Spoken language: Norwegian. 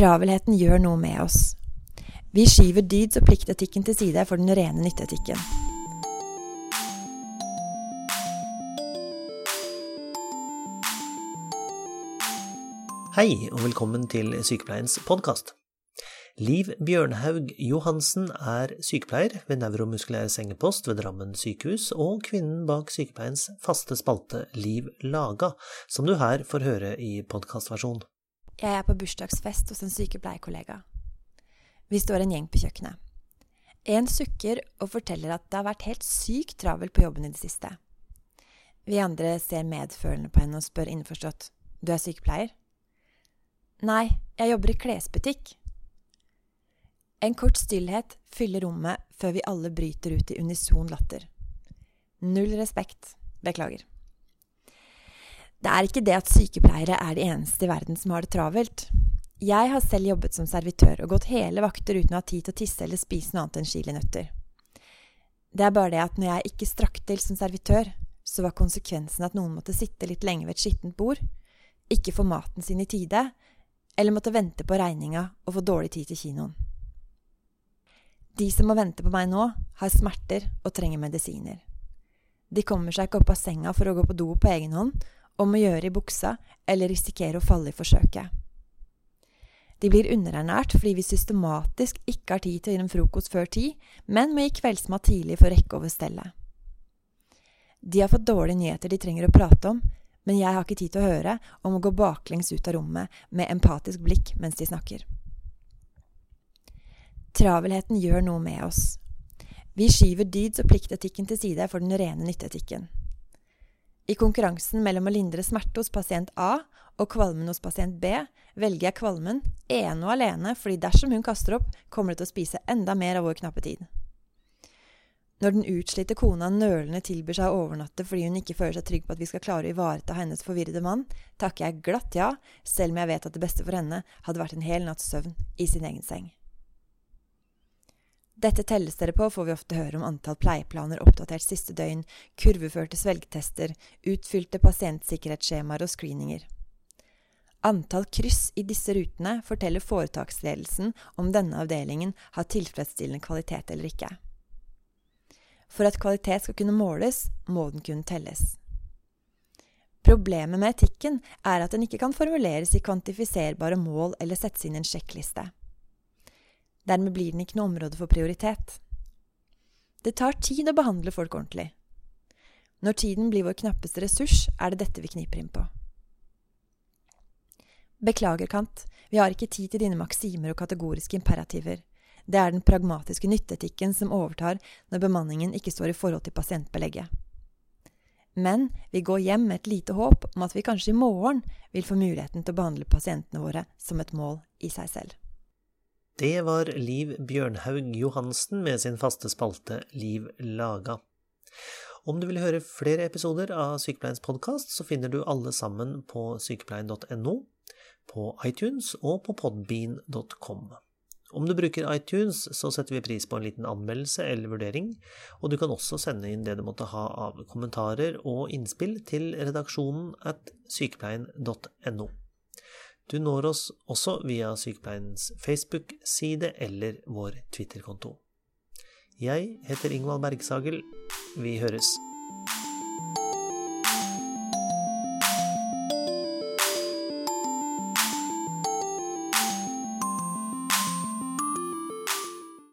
Travelheten gjør noe med oss. Vi skyver dyds- og pliktetikken til side for den rene nytteetikken. Hei, og velkommen til Sykepleiens podkast. Liv Bjørnhaug Johansen er sykepleier ved nevromuskulær sengepost ved Drammen sykehus, og kvinnen bak sykepleiens faste spalte Liv Laga, som du her får høre i podkastversjon. Jeg er på bursdagsfest hos en sykepleierkollega. Vi står en gjeng på kjøkkenet. En sukker og forteller at det har vært helt sykt travelt på jobben i det siste. Vi andre ser medfølende på henne og spør innforstått du er sykepleier? Nei, jeg jobber i klesbutikk. En kort stillhet fyller rommet før vi alle bryter ut i unison latter. Null respekt. Beklager. Det er ikke det at sykepleiere er de eneste i verden som har det travelt. Jeg har selv jobbet som servitør og gått hele vakter uten å ha tid til å tisse eller spise noe annet enn chilinøtter. Det er bare det at når jeg ikke strakk til som servitør, så var konsekvensen at noen måtte sitte litt lenge ved et skittent bord, ikke få maten sin i tide, eller måtte vente på regninga og få dårlig tid til kinoen. De som må vente på meg nå, har smerter og trenger medisiner. De kommer seg ikke opp av senga for å gå på do på egen hånd, om å gjøre i buksa eller risikere å falle i forsøket. De blir underernært fordi vi systematisk ikke har tid til å gi dem frokost før ti, men må gi kveldsmat tidlig for å rekke over stellet. De har fått dårlige nyheter de trenger å prate om, men jeg har ikke tid til å høre om å gå baklengs ut av rommet med empatisk blikk mens de snakker. Travelheten gjør noe med oss. Vi skyver dyds- og pliktetikken til side for den rene nytteetikken. I konkurransen mellom å lindre smerte hos pasient A og kvalmen hos pasient B velger jeg kvalmen ene og alene fordi dersom hun kaster opp, kommer det til å spise enda mer av vår knappe tid. Når den utslitte kona nølende tilbyr seg å overnatte fordi hun ikke føler seg trygg på at vi skal klare å ivareta hennes forvirrede mann, takker jeg glatt ja, selv om jeg vet at det beste for henne hadde vært en hel natts søvn i sin egen seng. Dette telles dere på, får vi ofte høre om antall pleieplaner oppdatert siste døgn, kurveførte svelgetester, utfylte pasientsikkerhetsskjemaer og screeninger. Antall kryss i disse rutene forteller foretaksledelsen om denne avdelingen har tilfredsstillende kvalitet eller ikke. For at kvalitet skal kunne måles, må den kunne telles. Problemet med etikken er at den ikke kan formuleres i kvantifiserbare mål eller settes inn i en sjekkliste. Dermed blir den ikke noe område for prioritet. Det tar tid å behandle folk ordentlig. Når tiden blir vår knappeste ressurs, er det dette vi kniper inn på. Beklager, Kant, vi har ikke tid til dine maksimer og kategoriske imperativer. Det er den pragmatiske nytteetikken som overtar når bemanningen ikke står i forhold til pasientbelegget. Men vi går hjem med et lite håp om at vi kanskje i morgen vil få muligheten til å behandle pasientene våre som et mål i seg selv. Det var Liv Bjørnhaug Johansen med sin faste spalte Liv laga. Om du vil høre flere episoder av Sykepleiens podkast, så finner du alle sammen på sykepleien.no, på iTunes og på podbean.com. Om du bruker iTunes, så setter vi pris på en liten anmeldelse eller vurdering, og du kan også sende inn det du måtte ha av kommentarer og innspill til redaksjonen at sykepleien.no. Du når oss også via Sykepleiens Facebook-side eller vår Twitter-konto. Jeg heter Ingvald Bergsagel. Vi høres.